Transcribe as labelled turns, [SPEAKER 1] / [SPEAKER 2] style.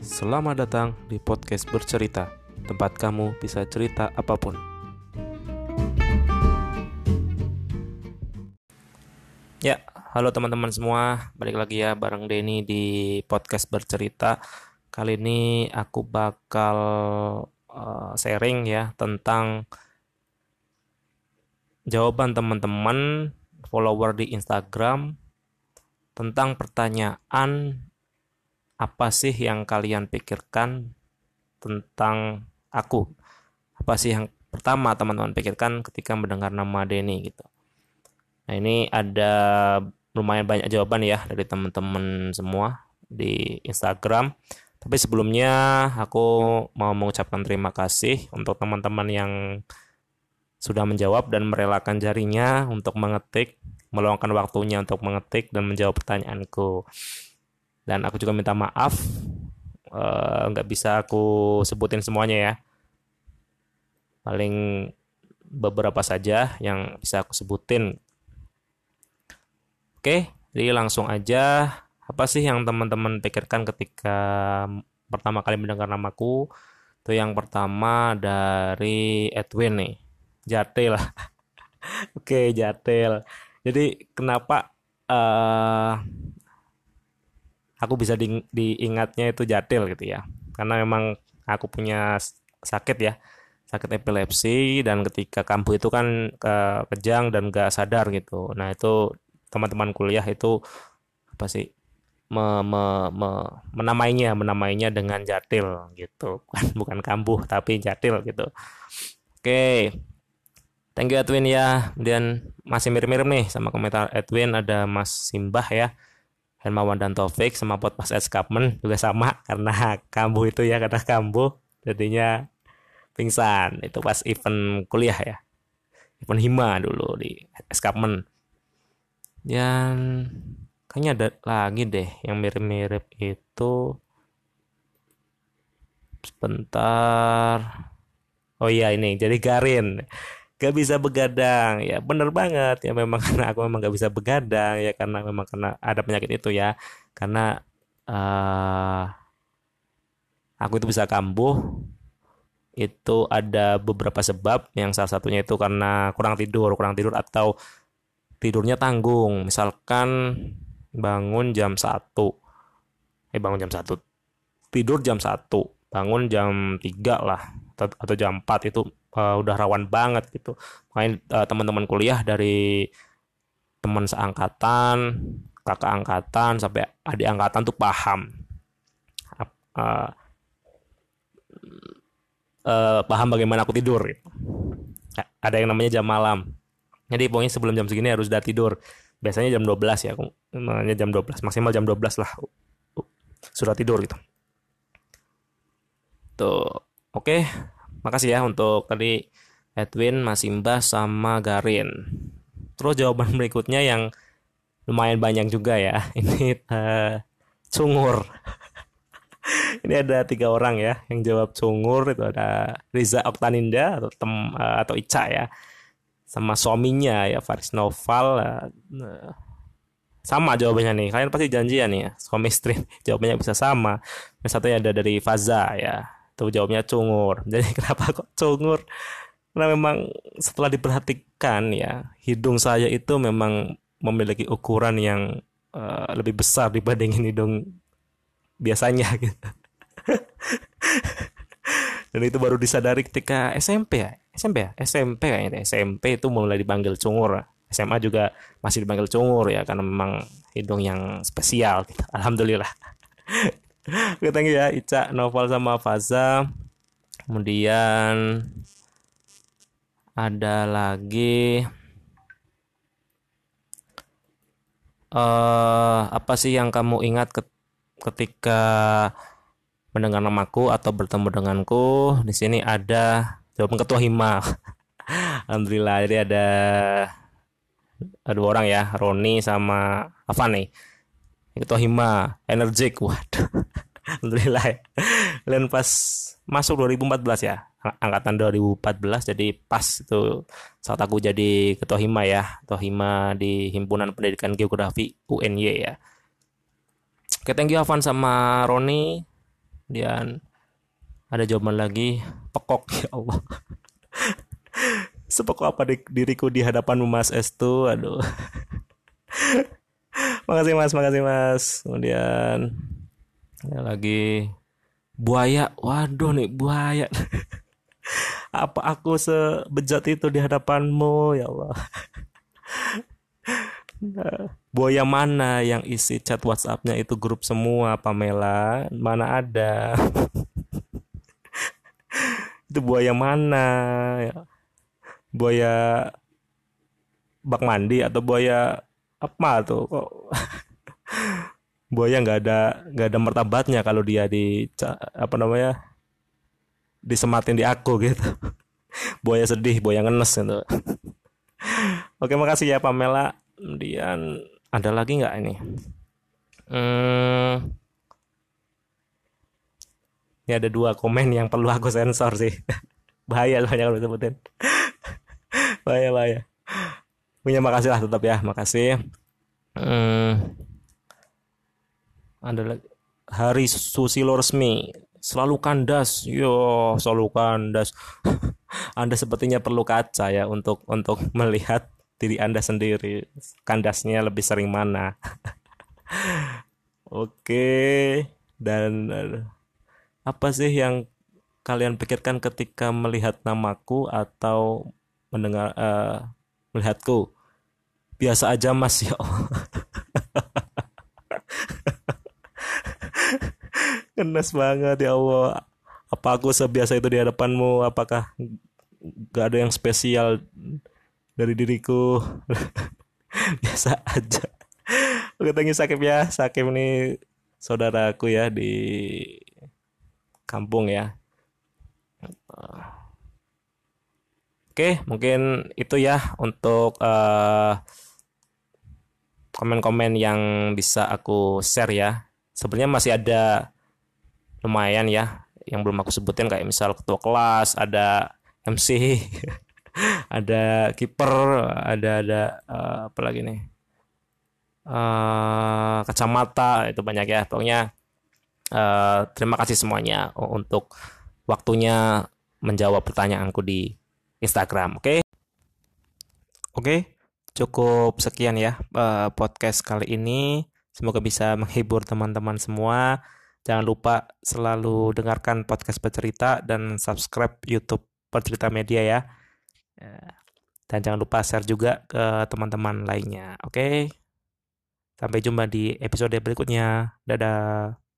[SPEAKER 1] Selamat datang di podcast bercerita, tempat kamu bisa cerita apa pun. Ya, halo teman-teman semua, balik lagi ya bareng Denny di podcast bercerita. Kali ini aku bakal uh, sharing ya tentang jawaban teman-teman follower di Instagram tentang pertanyaan apa sih yang kalian pikirkan tentang aku? Apa sih yang pertama teman-teman pikirkan ketika mendengar nama Denny gitu? Nah ini ada lumayan banyak jawaban ya dari teman-teman semua di Instagram. Tapi sebelumnya aku mau mengucapkan terima kasih untuk teman-teman yang sudah menjawab dan merelakan jarinya untuk mengetik, meluangkan waktunya untuk mengetik dan menjawab pertanyaanku dan aku juga minta maaf eh, nggak uh, bisa aku sebutin semuanya ya. Paling beberapa saja yang bisa aku sebutin. Oke jadi langsung aja apa sih yang teman-teman pikirkan ketika pertama kali mendengar namaku? Itu yang pertama dari Edwin nih Jatil. Oke Jatil. Jadi kenapa uh, aku bisa di, diingatnya itu jatil gitu ya. Karena memang aku punya sakit ya sakit epilepsi dan ketika kambuh itu kan ke, kejang dan gak sadar gitu. Nah itu teman-teman kuliah itu apa sih me, me, me, menamainya menamainya dengan jatil gitu. Bukan bukan kambuh tapi jatil gitu. Oke. Thank you Edwin ya. Kemudian masih mirip-mirip nih sama komentar Edwin ada Mas Simbah ya Hermawan dan Taufik sama Potpas Escapment juga sama karena kambuh itu ya karena kambuh. Jadinya pingsan. Itu pas event kuliah ya. Event hima dulu di Escapment dan kayaknya ada lagi deh yang mirip-mirip itu. Sebentar. Oh iya ini. Jadi Garin gak bisa begadang. Ya bener banget. Ya memang karena aku memang gak bisa begadang. Ya karena memang karena ada penyakit itu ya. Karena uh, aku itu bisa kambuh. Itu ada beberapa sebab. Yang salah satunya itu karena kurang tidur. Kurang tidur atau tidurnya tanggung. Misalkan bangun jam satu. Eh bangun jam satu. Tidur jam satu. Bangun jam 3 lah atau jam 4 itu uh, udah rawan banget gitu. Makanya uh, teman-teman kuliah dari teman seangkatan kakak angkatan sampai adik angkatan tuh paham. Uh, uh, paham bagaimana aku tidur gitu. ada yang namanya jam malam. Jadi pokoknya sebelum jam segini harus udah tidur. Biasanya jam 12 ya namanya jam 12 maksimal jam 12 lah sudah tidur gitu. Tuh oke makasih ya untuk tadi Edwin, Mas Imba, sama Garin. Terus jawaban berikutnya yang lumayan banyak juga ya. Ini uh, cungur. Ini ada tiga orang ya yang jawab cungur itu ada Riza Oktaninda atau tem uh, atau Ica ya, sama suaminya ya Faris Noval. Uh, sama jawabannya nih. Kalian pasti janjian nih ya, suami istri. Jawabannya bisa sama. Yang satunya ada dari Faza ya Tuh jawabnya cungur. Jadi kenapa kok cungur? Karena memang setelah diperhatikan ya, hidung saya itu memang memiliki ukuran yang uh, lebih besar dibandingin hidung biasanya gitu. Dan itu baru disadari ketika SMP ya, SMP ya, SMP kayaknya SMP itu mulai dipanggil cungur. SMA juga masih dipanggil cungur ya karena memang hidung yang spesial. Gitu. Alhamdulillah. You ya Ica, Novel sama Faza. Kemudian ada lagi uh, apa sih yang kamu ingat ketika mendengar namaku atau bertemu denganku? Di sini ada jawaban ketua hima. Alhamdulillah, jadi ada ada dua orang ya, Roni sama Afan nih ketua hima energik waduh alhamdulillah ya. dan pas masuk 2014 ya. Angkatan 2014 jadi pas itu. Saat aku jadi ketua hima ya. Ketua hima di himpunan pendidikan geografi UNY ya. Oke thank you Avan sama Roni. Kemudian ada jawaban lagi. Pekok ya Allah. Sepekok apa di, diriku di hadapanmu Mas Estu? Aduh. Makasih Mas. Makasih Mas. Kemudian ya lagi buaya. Waduh nih buaya. Apa aku sebejat itu di hadapanmu ya Allah? Buaya mana yang isi chat WhatsAppnya itu grup semua Pamela? Mana ada? Itu buaya mana? Ya. Buaya bak mandi atau buaya apa tuh buaya nggak ada nggak ada martabatnya kalau dia di apa namanya disematin di aku gitu. Buaya sedih buaya ngenes gitu. Oke makasih ya Pamela. Kemudian ada lagi nggak ini? Hmm, ini ada dua komen yang perlu aku sensor sih. Bahaya banyak kalau disebutin. Bahaya bahaya. Punya makasih lah tetap ya makasih. Hmm, ada lagi hari susilo resmi. Selalu kandas. Yo selalu kandas. Anda sepertinya perlu kaca ya untuk untuk melihat diri anda sendiri. Kandasnya lebih sering mana. Oke. Dan apa sih yang kalian pikirkan ketika melihat namaku atau mendengar uh, melihatku? Biasa aja mas. Ya. Kenas banget ya Allah. Apa aku sebiasa itu di hadapanmu? Apakah gak ada yang spesial dari diriku? Biasa aja. Oke, thank you ya. Sakib ini saudaraku ya di kampung ya. Oke, mungkin itu ya untuk eh, komen-komen yang bisa aku share ya. Sebenarnya masih ada lumayan ya yang belum aku sebutin kayak misal ketua kelas, ada MC, ada kiper, ada ada uh, apa lagi nih? Uh, kacamata itu banyak ya. Pokoknya uh, terima kasih semuanya untuk waktunya menjawab pertanyaanku di Instagram. Oke, okay? oke, okay, cukup sekian ya uh, podcast kali ini. Semoga bisa menghibur teman-teman semua. Jangan lupa selalu dengarkan podcast bercerita dan subscribe YouTube bercerita media ya. Dan jangan lupa share juga ke teman-teman lainnya. Oke. Okay? Sampai jumpa di episode berikutnya. Dadah.